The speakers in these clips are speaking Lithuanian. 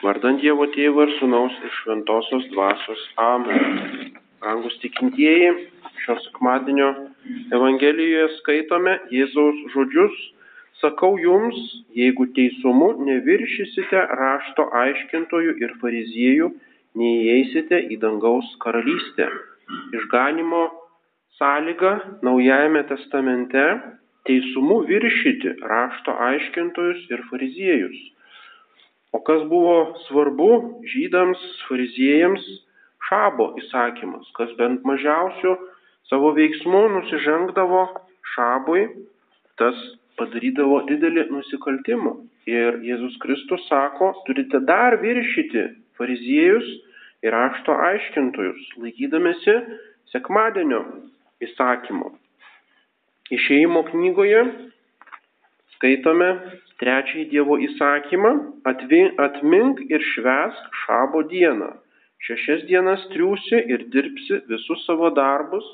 Vardant Dievo Tėvo ir Sūnaus ir Šventosios Dvasios. Amen. Rangus tikintieji, šio sekmadienio Evangelijoje skaitome Jėzaus žodžius. Sakau jums, jeigu teisumu neviršysite rašto aiškintojų ir fariziejų, neįeisite į dangaus karalystę. Išganimo sąlyga Naujajame testamente teisumu viršyti rašto aiškintojus ir fariziejus. O kas buvo svarbu žydams, fariziejams, šabo įsakymas, kas bent mažiausių savo veiksmų nusižengdavo šabui, tas padarydavo didelį nusikaltimą. Ir Jėzus Kristus sako, turite dar viršyti fariziejus ir ašto aiškintojus, laikydamėsi sekmadienio įsakymo. Išėjimo knygoje skaitome trečiąjį Dievo įsakymą - atmink ir švesk šabo dieną. Šešias dienas triūsi ir dirbsi visus savo darbus,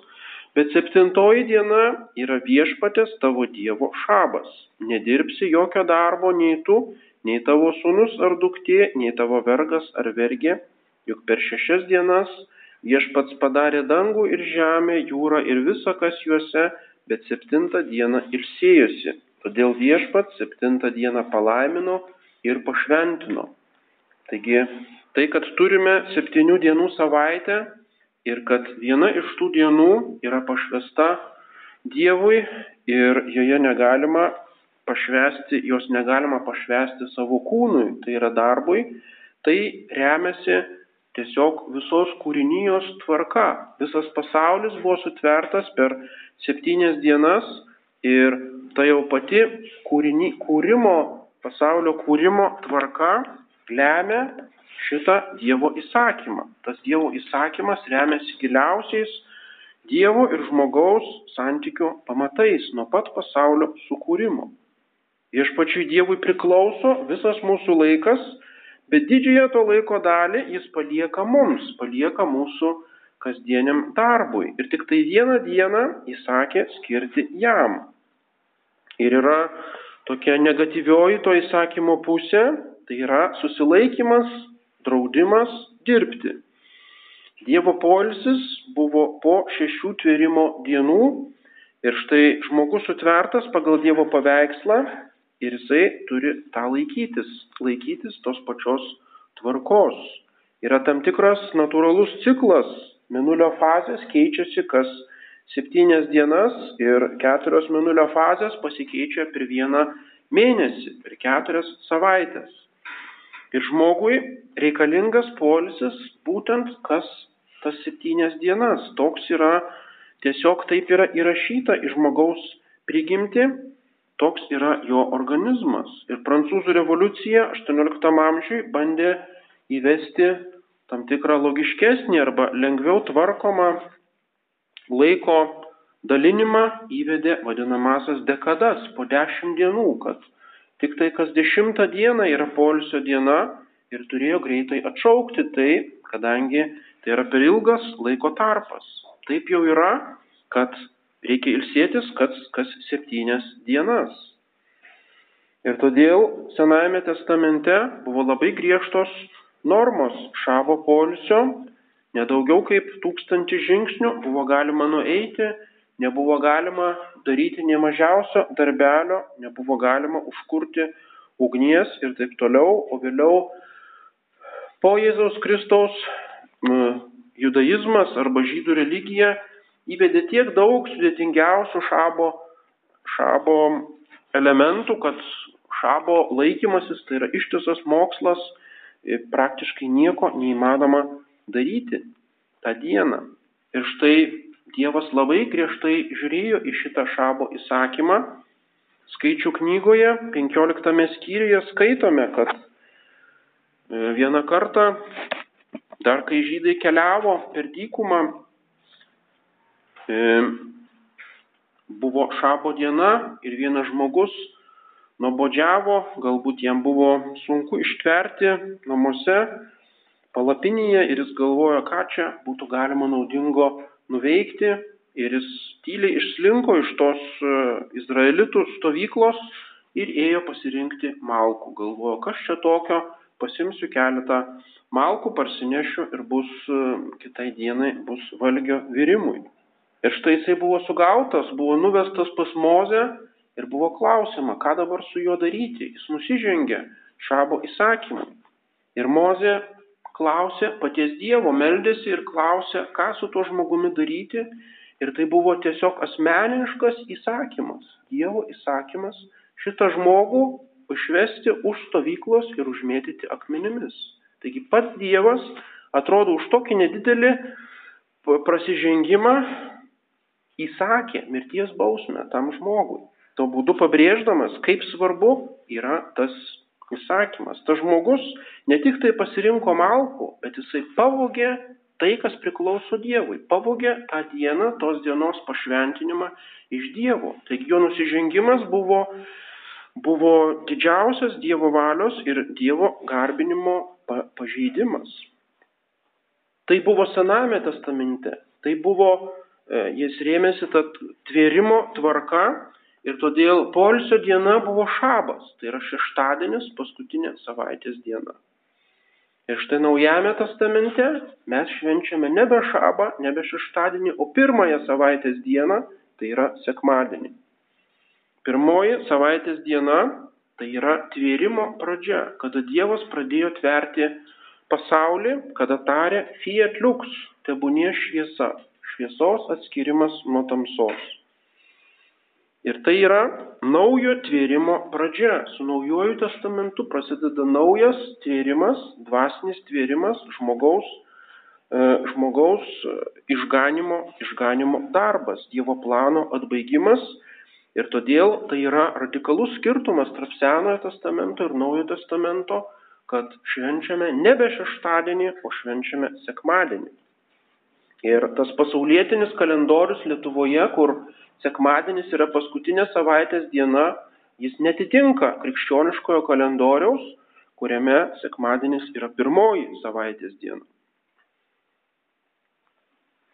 bet septintoji diena yra viešpatės tavo Dievo šabas. Nedirbsi jokio darbo nei tu, nei tavo sūnus ar duktė, nei tavo vergas ar vergė, juk per šešias dienas viešpats padarė dangų ir žemę, jūrą ir visą, kas juose, bet septintą dieną ilsėjosi. Todėl viešpat septintą dieną palaimino ir pašventino. Taigi tai, kad turime septynių dienų savaitę ir kad viena iš tų dienų yra pašvesta Dievui ir joje negalima pašvesti, jos negalima pašvesti savo kūnui, tai yra darbui, tai remiasi tiesiog visos kūrinijos tvarka. Visas pasaulis buvo sutvertas per septynias dienas ir ta jau pati kūrinį, kūrimo, pasaulio kūrimo tvarka lemia šitą Dievo įsakymą. Tas Dievo įsakymas remiasi giliausiais Dievo ir žmogaus santykių pamatais nuo pat pasaulio sukūrimo. Viešpačiui Dievui priklauso visas mūsų laikas, bet didžiąją to laiko dalį jis palieka mums, palieka mūsų kasdieniam darbui. Ir tik tai vieną dieną įsakė skirti jam. Ir yra tokia negatyvioji to įsakymo pusė, tai yra susilaikimas, draudimas dirbti. Dievo polisis buvo po šešių tvėrimo dienų ir štai žmogus sutvertas pagal Dievo paveikslą ir jisai turi tą laikytis, laikytis tos pačios tvarkos. Yra tam tikras natūralus ciklas, minulio fazės keičiasi kas septynias dienas ir keturios minulio fazės pasikeičia per vieną mėnesį, per keturias savaitės. Ir žmogui reikalingas polisis būtent kas tas septynias dienas. Toks yra, tiesiog taip yra įrašyta į žmogaus prigimti, toks yra jo organizmas. Ir prancūzų revoliucija 18 amžiui bandė įvesti tam tikrą logiškesnį arba lengviau tvarkomą laiko dalinimą įvedė vadinamasias dekadas po dešimt dienų, kad tik tai kas dešimtą dieną yra polisio diena ir turėjo greitai atšaukti tai, kadangi tai yra per ilgas laiko tarpas. Taip jau yra, kad reikia ilsėtis kas, kas septynias dienas. Ir todėl Senajame testamente buvo labai griežtos normos šavo polisio Nedaugiau kaip tūkstantį žingsnių buvo galima nueiti, nebuvo galima daryti nie mažiausio darbelio, nebuvo galima užkurti ugnies ir taip toliau, o vėliau po Jėzaus Kristaus judaizmas arba žydų religija įvedė tiek daug sudėtingiausių šabo, šabo elementų, kad šabo laikymasis tai yra ištisas mokslas, praktiškai nieko neįmanoma daryti tą dieną. Ir štai Dievas labai griežtai žiūrėjo į šitą šabo įsakymą. Skaičių knygoje 15 skyriuje skaitome, kad e, vieną kartą, dar kai žydai keliavo per dykumą, e, buvo šabo diena ir vienas žmogus nuobodžiavo, galbūt jam buvo sunku ištverti namuose palapinėje ir jis galvojo, ką čia būtų galima naudingo nuveikti. Ir jis tyliai išslinko iš tos e, izraelitų stovyklos ir ėjo pasirinkti malkų. Galvojo, kas čia tokio pasimsiu keletą malkų, parsinešiu ir bus e, kitai dienai bus valgio virimui. Ir štai jisai buvo sugautas, buvo nuvestas pas Mozę ir buvo klausima, ką dabar su juo daryti. Jis nusižengė šabo įsakymui. Ir Mozė klausė paties Dievo, meldėsi ir klausė, ką su tuo žmogumi daryti. Ir tai buvo tiesiog asmeniškas įsakymas, Dievo įsakymas šitą žmogų išvesti už stovyklos ir užmėtyti akmenimis. Taigi pats Dievas atrodo už tokį nedidelį prasižengimą įsakė mirties bausmę tam žmogui. Tuo būdu pabrėždamas, kaip svarbu yra tas įsakymas. Tas žmogus ne tik tai pasirinko malkų, bet jisai pavogė tai, kas priklauso Dievui. Pavogė tą dieną, tos dienos pašventinimą iš Dievo. Taigi jo nusižengimas buvo buvo didžiausias Dievo valios ir Dievo garbinimo pažeidimas. Tai buvo Sename testamente, tai buvo, e, jis rėmėsi tą tvėrimo tvarka ir todėl polisio diena buvo šabas, tai yra šeštadienis, paskutinė savaitės diena. Ir štai naujame testamente mes švenčiame nebe šabą, nebe šeštadienį, o pirmąją savaitės dieną, tai yra sekmadienį. Pirmoji savaitės diena tai yra tvėrimo pradžia, kada Dievas pradėjo tverti pasaulį, kada tarė fiat lux, tebūnie šviesa, šviesos atskirimas nuo tamsos. Ir tai yra naujo tvėrimo pradžia. Su naujoju testamentu prasideda naujas tvėrimas, dvasinis tvėrimas, žmogaus, e, žmogaus išganimo, išganimo darbas, Dievo plano atbaigimas Ir todėl tai yra radikalus skirtumas tarp Senojo testamento ir Naujojo testamento, kad švenčiame nebe šeštadienį, o švenčiame sekmadienį. Ir tas pasaulietinis kalendorius Lietuvoje, kur sekmadienis yra paskutinė savaitės diena, jis netitinka krikščioniškojo kalendoriaus, kuriame sekmadienis yra pirmoji savaitės diena.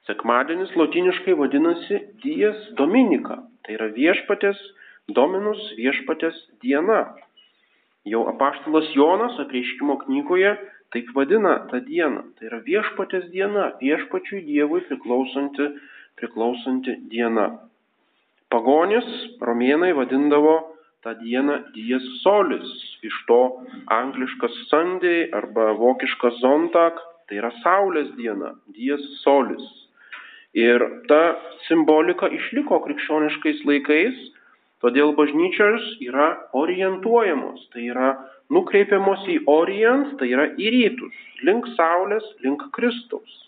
Sekmadienis lotiniškai vadinasi Dies Dominika. Tai yra viešpatės, dominus viešpatės diena. Jau apaštalas Jonas apreiškimo knygoje taip vadina tą dieną. Tai yra viešpatės diena, viešpačiui Dievui priklausanti, priklausanti diena. Pagonis, romėnai vadindavo tą dieną dies solis, iš to angliškas Sunday arba vokiškas Zontak, tai yra Saulės diena, dies solis. Ir ta simbolika išliko krikščioniškais laikais, todėl bažnyčios yra orientuojamos, tai yra nukreipiamos į orient, tai yra į rytus, link Saulės, link Kristaus.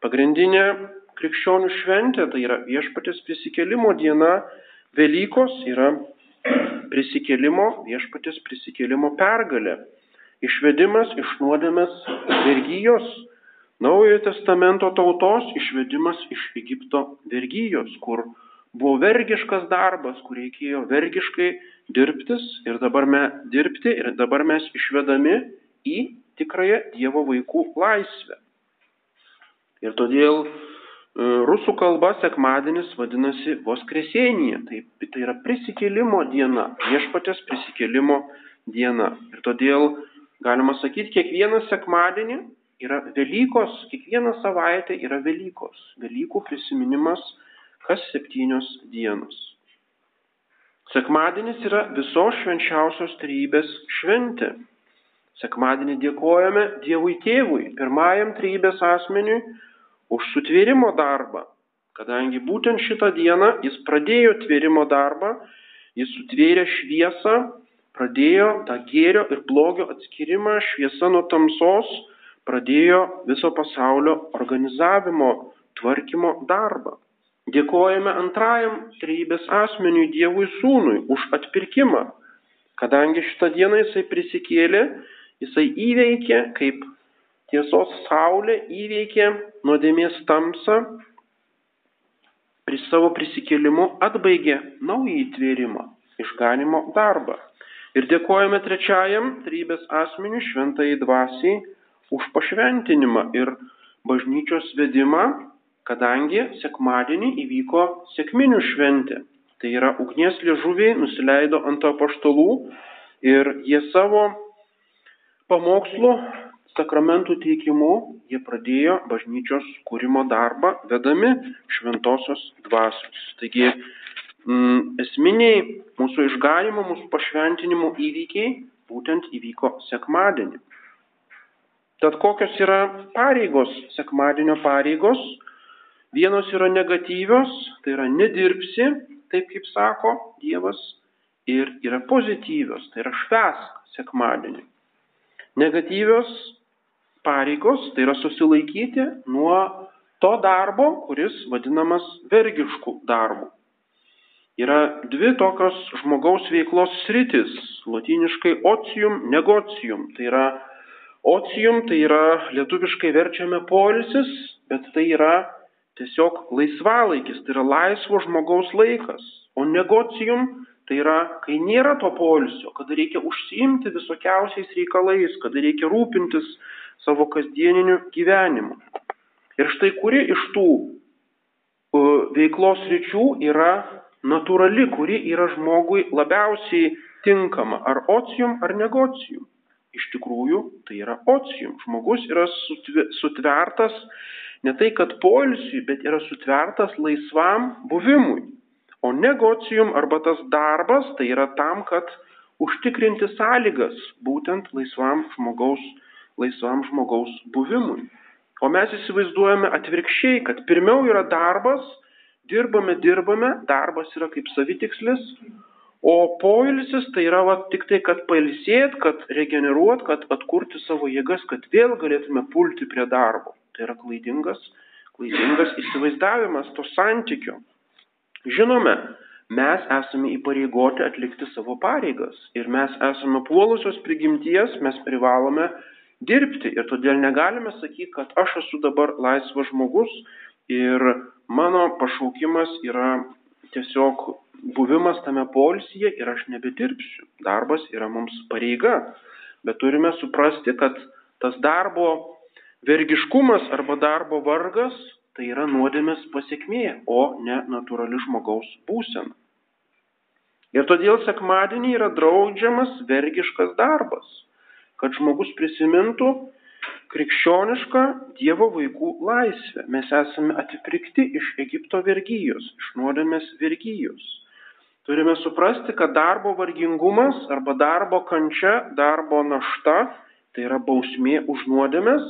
Pagrindinė krikščionių šventė, tai yra viešpatės prisikelimo diena, Velykos yra prisikelimo, viešpatės prisikelimo pergalė, išvedimas iš nuodėmės vergyjos Naujojo testamento tautos išvedimas iš Egipto vergyjos, kur buvo vergiškas darbas, kur reikėjo vergiškai dirbtis ir dabar, me, dirbti, ir dabar mes išvedami į tikrąją Dievo vaikų laisvę. Ir todėl rusų kalba sekmadienis vadinasi Voskresėnija, tai, tai yra prisikėlimo diena, viešpatės prisikėlimo diena. Ir todėl galima sakyti, kiekvieną sekmadienį yra Velykos, kiekvieną savaitę yra Velykos. Velykų prisiminimas kas septynios dienos. Sekmadienis yra visos švenčiausios trybės šventė. Sekmadienį dėkojame Dievui Tėvui, pirmajam trybės asmeniui, už sutvėrimo darbą, kadangi būtent šitą dieną jis pradėjo tvėrimo darbą, jis sutvėrė šviesą, pradėjo tą gėrio ir blogio atskirimą, šviesa nuo tamsos, pradėjo viso pasaulio organizavimo, tvarkymo darbą. Dėkojame antrajam trybės asmeniui Dievui Sūnui už atpirkimą, kadangi šitą dieną jisai prisikėlė, jisai įveikė, kaip tiesos saulė įveikė nuodėmės tamsą, prie savo prisikėlimu atbaigė naują įtvėrimą, išganimo darbą. Ir dėkojame trečiajam trybės asmeniui, šventai dvasiai, už pašventinimą ir bažnyčios vedimą, kadangi sekmadienį įvyko sėkminių šventė. Tai yra ugnies liežuviai nusileido ant apaštalų ir jie savo pamokslu, sakramentų teikimu jie pradėjo bažnyčios kūrimo darbą, vedami šventosios dvasios. Taigi mm, esminiai mūsų išganimo, mūsų pašventinimo įvykiai būtent įvyko sekmadienį. Tad kokios yra pareigos, sekmadienio pareigos? Vienos yra negatyvios, tai yra nedirbsi, taip kaip sako Dievas, ir yra pozityvios, tai yra švesk sekmadienį. Negatyvios pareigos, tai yra susilaikyti nuo to darbo, kuris vadinamas vergiškų darbų. Yra dvi tokios žmogaus veiklos sritis, latiniškai ocium, negocium. Tai yra ocium, tai yra lietuviškai verčiame polisis, bet tai yra tiesiog laisvalaikis, tai yra laisvo žmogaus laikas. O negocijum tai yra, kai nėra to polisio, kada reikia užsiimti visokiausiais reikalais, kada reikia rūpintis savo kasdieniniu gyvenimu. Ir štai kuri iš tų veiklos ryčių yra natūrali, kuri yra žmogui labiausiai tinkama, ar ocijum, ar negocijum. Iš tikrųjų, tai yra ocijum. Žmogus yra sutvertas ne tai, kad poilsiui, bet yra sutvertas laisvam buvimui. O negocijum arba tas darbas tai yra tam, kad užtikrinti sąlygas būtent laisvam žmogaus, laisvam žmogaus buvimui. O mes įsivaizduojame atvirkščiai, kad pirmiau yra darbas, dirbame, dirbame, darbas yra kaip savitikslis, o poilsis tai yra va, tik tai, kad pailsėt, kad regeneruot, kad atkurti savo jėgas, kad vėl galėtume pulti prie darbo. Tai yra klaidingas, klaidingas įsivaizdavimas to santykio. Žinome, mes esame įpareigoti atlikti savo pareigas ir mes esame puolusios prigimties, mes privalome dirbti ir todėl negalime sakyti, kad aš esu dabar laisvas žmogus ir mano pašaukimas yra tiesiog buvimas tame polsyje ir aš nebedirbsiu. Darbas yra mums pareiga, bet turime suprasti, kad tas darbo Vergiškumas arba darbo vargas tai yra nuodėmės pasiekmė, o ne natūrali žmogaus būsena. Ir todėl sekmadienį yra draudžiamas vergiškas darbas, kad žmogus prisimintų krikščionišką Dievo vaikų laisvę. Mes esame atipirkti iš Egipto vergyjos, iš nuodėmės vergyjos. Turime suprasti, kad darbo vargingumas arba darbo kančia, darbo našta tai yra bausmė už nuodėmės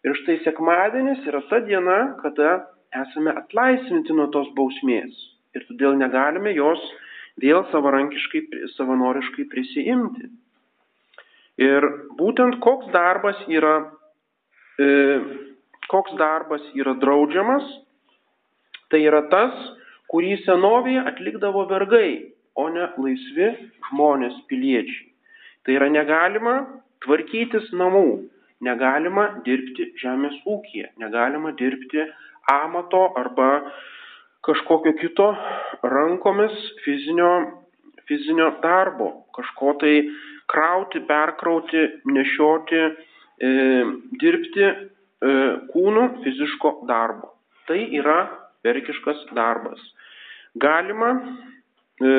Ir štai sekmadienis yra ta diena, kada esame atlaisvinti nuo tos bausmės. Ir todėl negalime jos vėl savanoriškai prisijimti. Ir būtent koks darbas yra, e, koks darbas yra draudžiamas, tai yra tas, kurį senovėje atlikdavo vergai, o ne laisvi žmonės piliečiai. Tai yra negalima tvarkytis namų, negalima dirbti žemės ūkyje, negalima dirbti amato arba kažkokio kito rankomis fizinio, fizinio darbo, kažko tai krauti, perkrauti, nešioti, e, dirbti e, kūnų fiziško darbo. Tai yra verkiškas darbas. Galima e,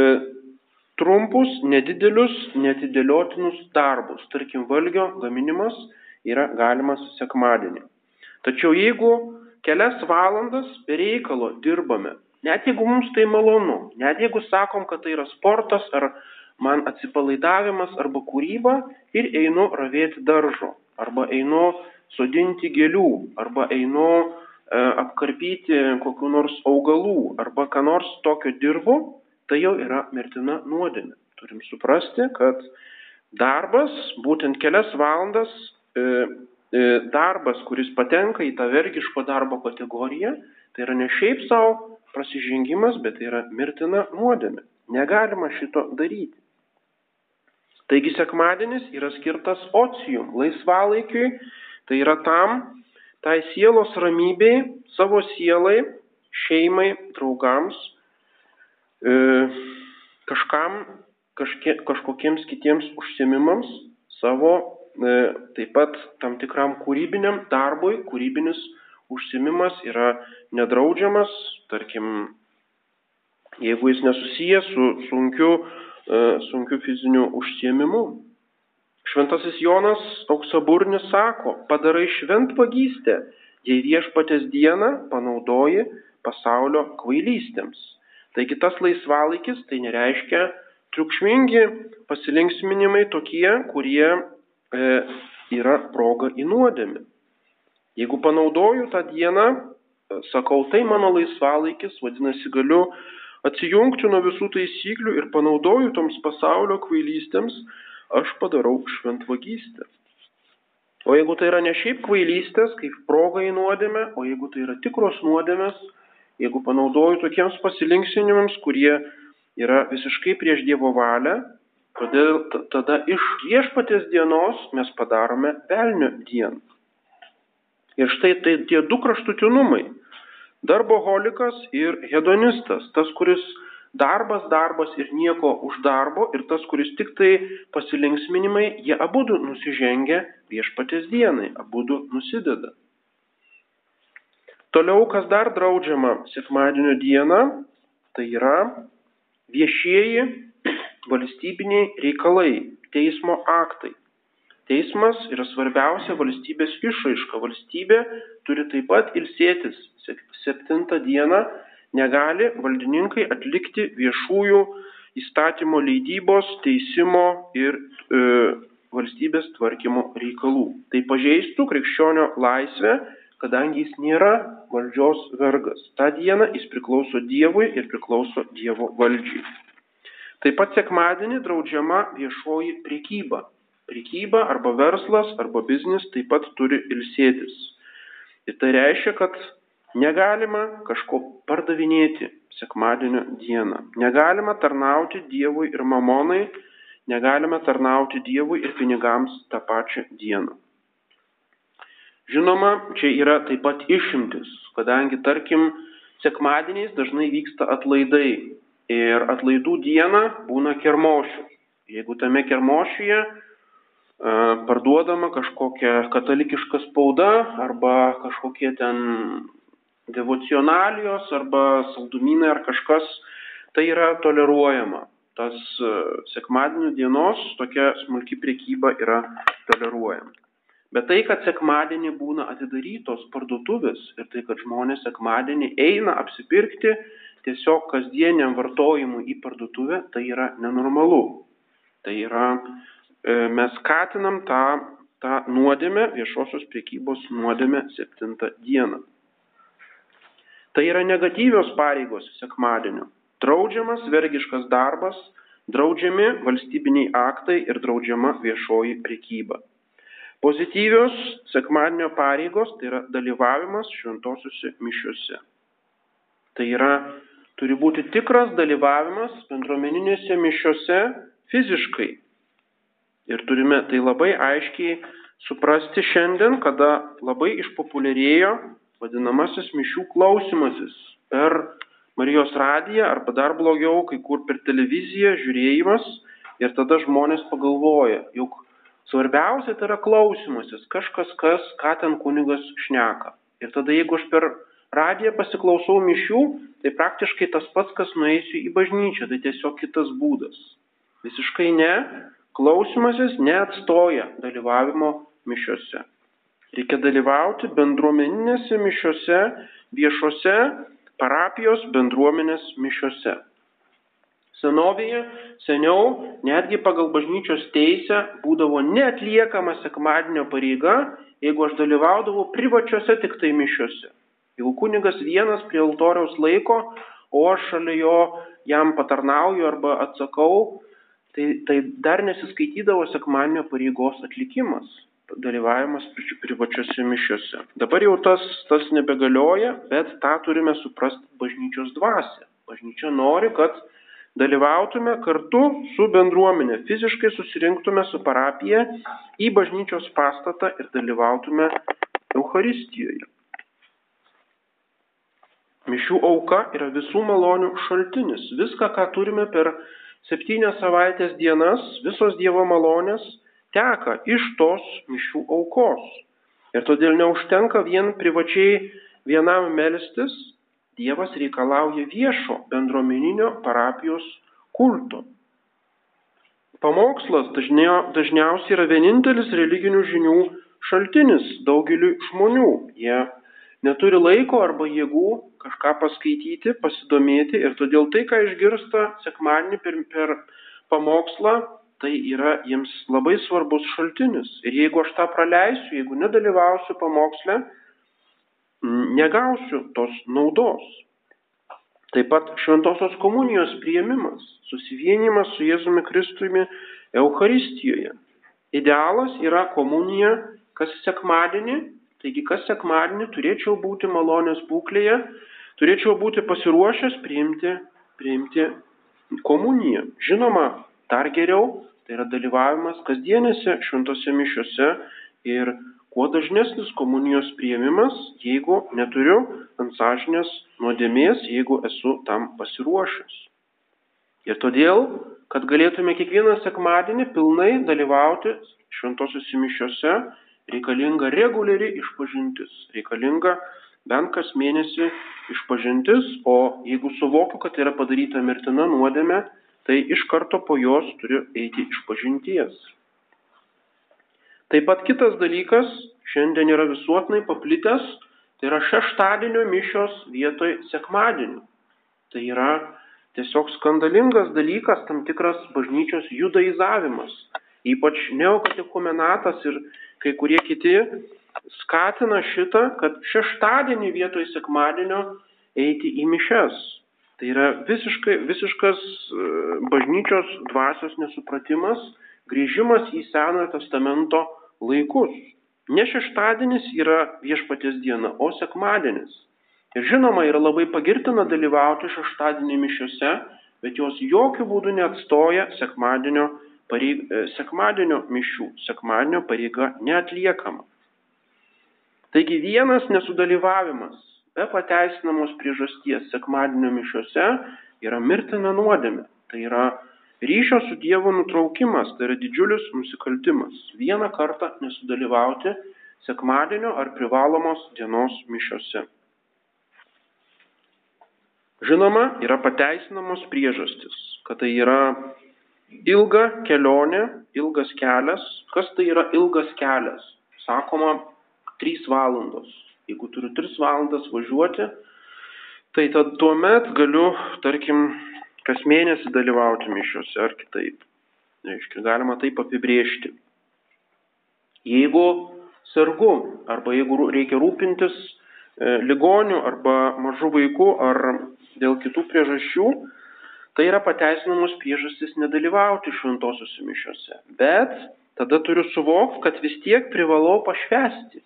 trumpus, nedidelius, netidėliotinus darbus, tarkim valgio gaminimas, yra galimas sekmadienį. Tačiau jeigu kelias valandas be reikalo dirbame, net jeigu mums tai malonu, net jeigu sakom, kad tai yra sportas ar man atsipalaidavimas arba kūryba ir einu ravėti daržo, arba einu sodinti gėlių, arba einu e, apkarpyti kokiu nors augalų, arba ką nors tokio dirbu, tai jau yra mirtina nuodėmė. Turim suprasti, kad darbas būtent kelias valandas E, e, darbas, kuris patenka į tą vergiško darbo kategoriją, tai yra ne šiaip savo prasižengimas, bet tai yra mirtina nuodėmė. Negalima šito daryti. Taigi sekmadienis yra skirtas ocijum, laisvalaikiui, tai yra tam, tai sielos ramybei, savo sielai, šeimai, draugams, e, kažkam, kažkie, kažkokiems kitiems užsiemimams, savo E, taip pat tam tikram kūrybiniam darbui, kūrybinis užsimimas yra nedraudžiamas, tarkim, jeigu jis nesusijęs su sunkiu, e, sunkiu fiziniu užsiemimu. Šventasis Jonas auksaburnis sako, padarai šventvagystę, jei viešpatės dieną panaudoji pasaulio kvailystėms. Taigi tas laisvalaikis tai nereiškia triukšmingi pasilinksminimai tokie, kurie e, yra proga į nuodėmį. Jeigu panaudoju tą dieną, e, sakau, tai mano laisvalaikis, vadinasi, galiu atsijungti nuo visų taisyklių ir panaudoju toms pasaulio kvailystėms, aš padarau šventvagystę. O jeigu tai yra ne šiaip kvailystės, kaip proga į nuodėmę, o jeigu tai yra tikros nuodėmės, jeigu panaudoju tokiems pasilinksminimams, kurie yra visiškai prieš Dievo valią, todėl tada iš viešpatės dienos mes padarome velnio dieną. Ir štai tai tie du kraštutinumai Darboholikas ir hedonistas, tas, kuris darbas, darbas ir nieko už darbo, ir tas, kuris tik tai pasilinksminimai, jie abu nusižengia viešpatės dienai, abu nusideda. Toliau, kas dar draudžiama sekmadienio dieną, tai yra viešieji valstybiniai reikalai, teismo aktai. Teismas yra svarbiausia valstybės išraiška. Valstybė turi taip pat ilsėtis. Septintą dieną negali valdininkai atlikti viešųjų įstatymo leidybos, teisimo ir e, valstybės tvarkymo reikalų. Tai pažeistų krikščionio laisvę, kadangi jis nėra valdžios vergas. Ta diena jis priklauso Dievui ir priklauso Dievo valdžiai. Taip pat sekmadienį draudžiama viešoji priekyba. Prekyba arba verslas arba biznis taip pat turi ilsėtis. Ir tai reiškia, kad negalima kažko pardavinėti sekmadienio dieną. Negalima tarnauti Dievui ir mamonai, negalime tarnauti Dievui ir pinigams tą pačią dieną. Žinoma, čia yra taip pat išimtis, kadangi, tarkim, sekmadieniais dažnai vyksta atlaidai ir atlaidų diena būna kermošių. Jeigu tame kermošiuje parduodama kažkokia katalikiška spauda arba kažkokie ten devocionalijos arba saldumynai ar kažkas, tai yra toleruojama. Tas sekmadienio dienos tokia smulki priekyba yra toleruojama. Bet tai, kad sekmadienį būna atidarytos parduotuvės ir tai, kad žmonės sekmadienį eina apsipirkti tiesiog kasdieniam vartojimui į parduotuvę, tai yra nenormalu. Tai yra E, mes skatinam tą, tą nuodėmę, viešosios priekybos nuodėmę septintą dieną. Tai yra negatyvios pareigos sekmadienio. Draudžiamas vergiškas darbas, draudžiami valstybiniai aktai ir draudžiama viešoji priekyba. Pozityvios sekmadienio pareigos tai yra dalyvavimas šventosiuose mišiuose. Tai yra, turi būti tikras dalyvavimas bendruomeninėse mišiuose fiziškai, Ir turime tai labai aiškiai suprasti šiandien, kada labai išpopuliarėjo vadinamasis mišių klausimasis per Marijos radiją arba dar blogiau, kai kur per televiziją žiūrėjimas ir tada žmonės pagalvoja, juk svarbiausia tai yra klausimasis, kažkas kas, ką ten kunigas šneka. Ir tada jeigu aš per radiją pasiklausau mišių, tai praktiškai tas pats, kas nueisiu į bažnyčią, tai tiesiog kitas būdas. Visiškai ne, Klausimasis neatstoja dalyvavimo mišiuose. Reikia dalyvauti bendruomeninėse mišiuose, viešose parapijos bendruomenės mišiuose. Senovėje seniau netgi pagal bažnyčios teisę būdavo neatliekama sekmadienio pareiga, jeigu aš dalyvaudavau privačiose tik tai mišiuose. Jeigu kunigas vienas prie altoriaus laiko, o aš šalia jo jam patarnauju arba atsakau, tai, tai dar nesiskaitydavo sekmadienio pareigos atlikimas, dalyvavimas privačiose mišiuose. Dabar jau tas, tas nebegalioja, bet tą turime suprasti bažnyčios dvasę. Bažnyčia nori, kad dalyvautume kartu su bendruomenė, fiziškai susirinktume su parapija į bažnyčios pastatą ir dalyvautume Euharistijoje. Mišių auka yra visų malonių šaltinis. Viską, ką turime per septynias savaitės dienas visos Dievo malonės teka iš tos mišių aukos. Ir todėl neužtenka vien privačiai vienam melstis, Dievas reikalauja viešo bendruomeninio parapijos kulto. pamokslas dažnia, dažniausiai yra vienintelis religinių žinių šaltinis daugeliu žmonių. Jie neturi laiko arba jėgų kažką paskaityti, pasidomėti ir todėl tai, ką išgirsta sekmadienį per, per pamokslą, tai yra jiems labai svarbus šaltinis. Ir jeigu aš tą praleisiu, jeigu nedalyvausiu pamoksle, negausiu tos naudos. Taip pat šventosios komunijos prieimimas, susivienimas su Jėzumi Kristumi Euharistijoje. Idealas yra komunija kas sekmadienį, taigi kas sekmadienį turėčiau būti malonės būklėje, turėčiau būti pasiruošęs priimti, priimti komuniją. Žinoma, dar geriau tai yra dalyvavimas kasdienėse šventose mišiuose ir kuo dažnesnis komunijos prieimimas, jeigu neturiu ant sąžinės nuodėmės, jeigu esu tam pasiruošęs. Ir todėl, kad galėtume kiekvieną sekmadienį pilnai dalyvauti šventosiuose mišiuose, reikalinga reguliari išpažintis, reikalinga bent kas mėnesį išpažintis, o jeigu suvokiu, kad yra padaryta mirtina nuodėmė, tai iš karto po jos turiu eiti išpažinties. Taip pat kitas dalykas, šiandien yra visuotinai paplitęs, tai yra šeštadienio mišios vietoj sekmadienio. Tai yra tiesiog skandalingas dalykas, tam tikras bažnyčios judaizavimas. Ypač neokatekumenatas ir kai kurie kiti skatina šitą, kad šeštadienį vietoj sekmadienio eiti į mišes. Tai yra visiškai, visiškas e, bažnyčios dvasios nesupratimas, grįžimas į Senojo testamento laikus. Ne šeštadienis yra viešpatės diena, o sekmadienis. Ir žinoma, yra labai pagirtina dalyvauti šeštadienį mišiuose, bet jos jokių būdų neatstoja sekmadienio, pareig... Sekmadienio mišių. Sekmadienio pareiga neatliekama. Taigi vienas nesudalyvavimas be pateisinamos priežasties sekmadienio mišiuose yra mirtina nuodėmė. Tai yra ryšio su Dievu nutraukimas, tai yra didžiulis nusikaltimas. Vieną kartą nesudalyvauti sekmadienio ar privalomos dienos mišiuose. Žinoma, yra pateisinamos priežastis, kad tai yra ilga kelionė, ilgas kelias. Kas tai yra ilgas kelias? Sakoma, 3 valandos. Jeigu turiu 3 valandas važiuoti, tai tad tuomet galiu, tarkim, kas mėnesį dalyvauti mišiuose ar kitaip. Reiškia, galima taip apibriežti. Jeigu sergu arba jeigu reikia rūpintis e, ligonių arba mažų vaikų ar dėl kitų priežasčių, tai yra pateisinamos priežastys nedalyvauti šventosiuose mišiuose. Bet tada turiu suvokti, kad vis tiek privalau pašvesti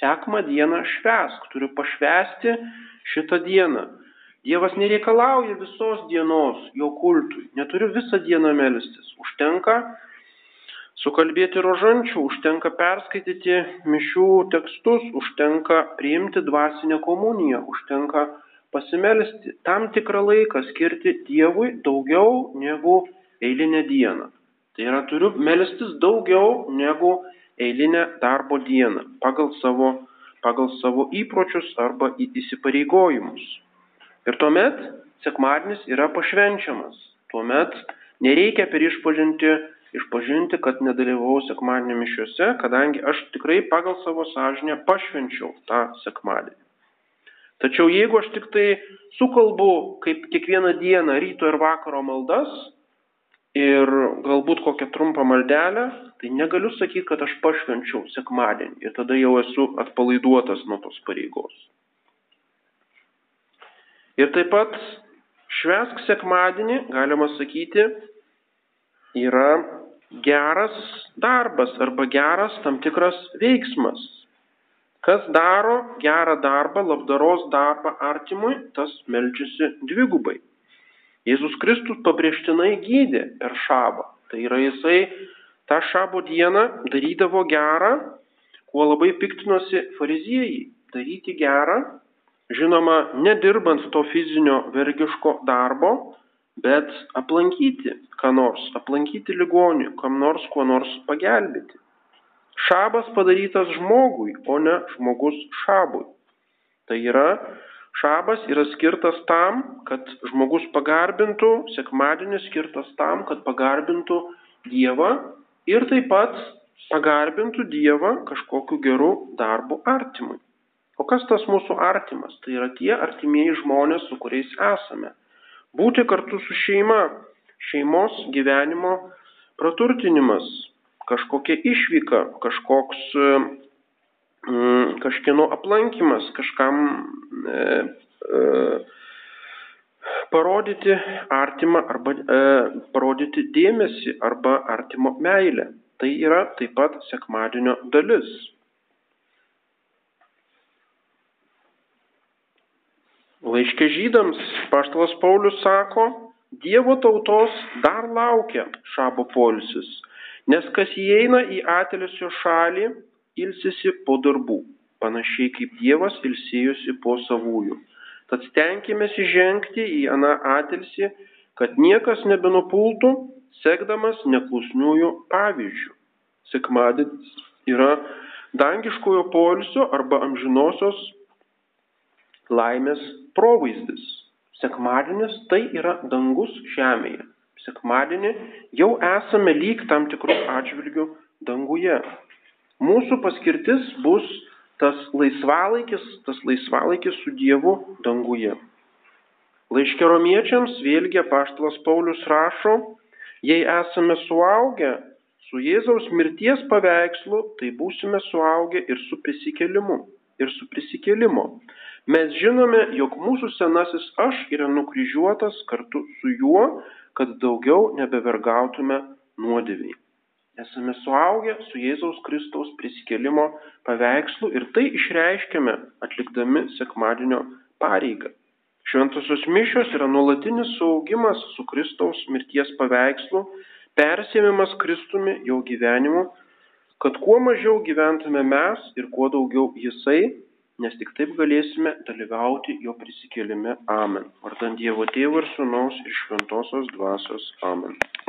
sekmą dieną švesk, turiu pašvesti šitą dieną. Dievas nereikalauja visos dienos jo kultui, neturiu visą dieną melstis. Užtenka sukalbėti rožančių, užtenka perskaityti mišių tekstus, užtenka priimti dvasinę komuniją, užtenka pasimelsti tam tikrą laiką skirti Dievui daugiau negu eilinę dieną. Tai yra turiu melstis daugiau negu eilinę darbo dieną pagal savo, pagal savo įpročius arba įsipareigojimus. Ir tuomet sekmadienis yra pašvenčiamas. Tuomet nereikia per išpažinti, išpažinti, kad nedalyvau sekmadienio mišiuose, kadangi aš tikrai pagal savo sąžinę pašvenčiau tą sekmadienį. Tačiau jeigu aš tik tai sukalbu kaip kiekvieną dieną ryto ir vakaro maldas, ir galbūt kokią trumpą maldelę, tai negaliu sakyti, kad aš pašvenčiau sekmadienį ir tada jau esu atpalaiduotas nuo tos pareigos. Ir taip pat švesk sekmadienį, galima sakyti, yra geras darbas arba geras tam tikras veiksmas. Kas daro gerą darbą, labdaros darbą artimui, tas melčiasi dvigubai. Jėzus Kristus pabrėžtinai gydė per šabą. Tai yra jisai tą šabo dieną darydavo gerą, kuo labai piktinosi fariziejai. Daryti gerą, žinoma, nedirbant to fizinio vergiško darbo, bet aplankyti ką nors, aplankyti ligonių, kam nors kuo nors pagelbėti. Šabas padarytas žmogui, o ne žmogus šabui. Tai yra Šabas yra skirtas tam, kad žmogus pagarbintų, sekmadienis skirtas tam, kad pagarbintų Dievą ir taip pat pagarbintų Dievą kažkokiu geru darbu artimui. O kas tas mūsų artimas? Tai yra tie artimieji žmonės, su kuriais esame. Būti kartu su šeima, šeimos gyvenimo praturtinimas, kažkokia išvyka, kažkoks mm, kažkieno aplankimas, kažkam e, e, parodyti artimą arba e, parodyti dėmesį arba artimo meilę. Tai yra taip pat sekmadienio dalis. Laiškė žydams paštalas Paulius sako, Dievo tautos dar laukia šabo polisis, nes kas įeina į atelisio šalį, ilsisi po darbų, panašiai kaip Dievas ilsėjosi po savųjų. Tad stenkime įžengti į aną atilsį, kad niekas nebenupultų, sekdamas neklusniųjų pavyzdžių. Sekmadienis yra dangiškojo polisio arba amžinosios laimės provaizdis. Sekmadienis tai yra dangus žemėje. Sekmadienį jau esame lyg tam tikrų atžvilgių danguje. Mūsų paskirtis bus tas laisvalaikis, tas laisvalaikis su Dievu danguje. Laiškė romiečiams vėlgi paštalas Paulius rašo, jei esame suaugę su Jėzaus mirties paveikslu, tai būsime suaugę ir su prisikelimu. Ir su prisikelimu. Mes žinome, jog mūsų senasis aš yra nukryžiuotas kartu su juo, kad daugiau nebevergautume nuodėviai. Esame suaugę su Jėzaus Kristaus prisikėlimo paveikslu ir tai išreiškiame atlikdami sekmadienio pareigą. Šventosios mišios yra nuolatinis saugimas su Kristaus mirties paveikslu, persėmimas Kristumi jo gyvenimu, kad kuo mažiau gyventume mes ir kuo daugiau Jisai, nes tik taip galėsime dalyvauti jo prisikėlime. Amen. Vardant Dievo Tėvo ir Sūnaus ir Šventosios Dvasios. Amen.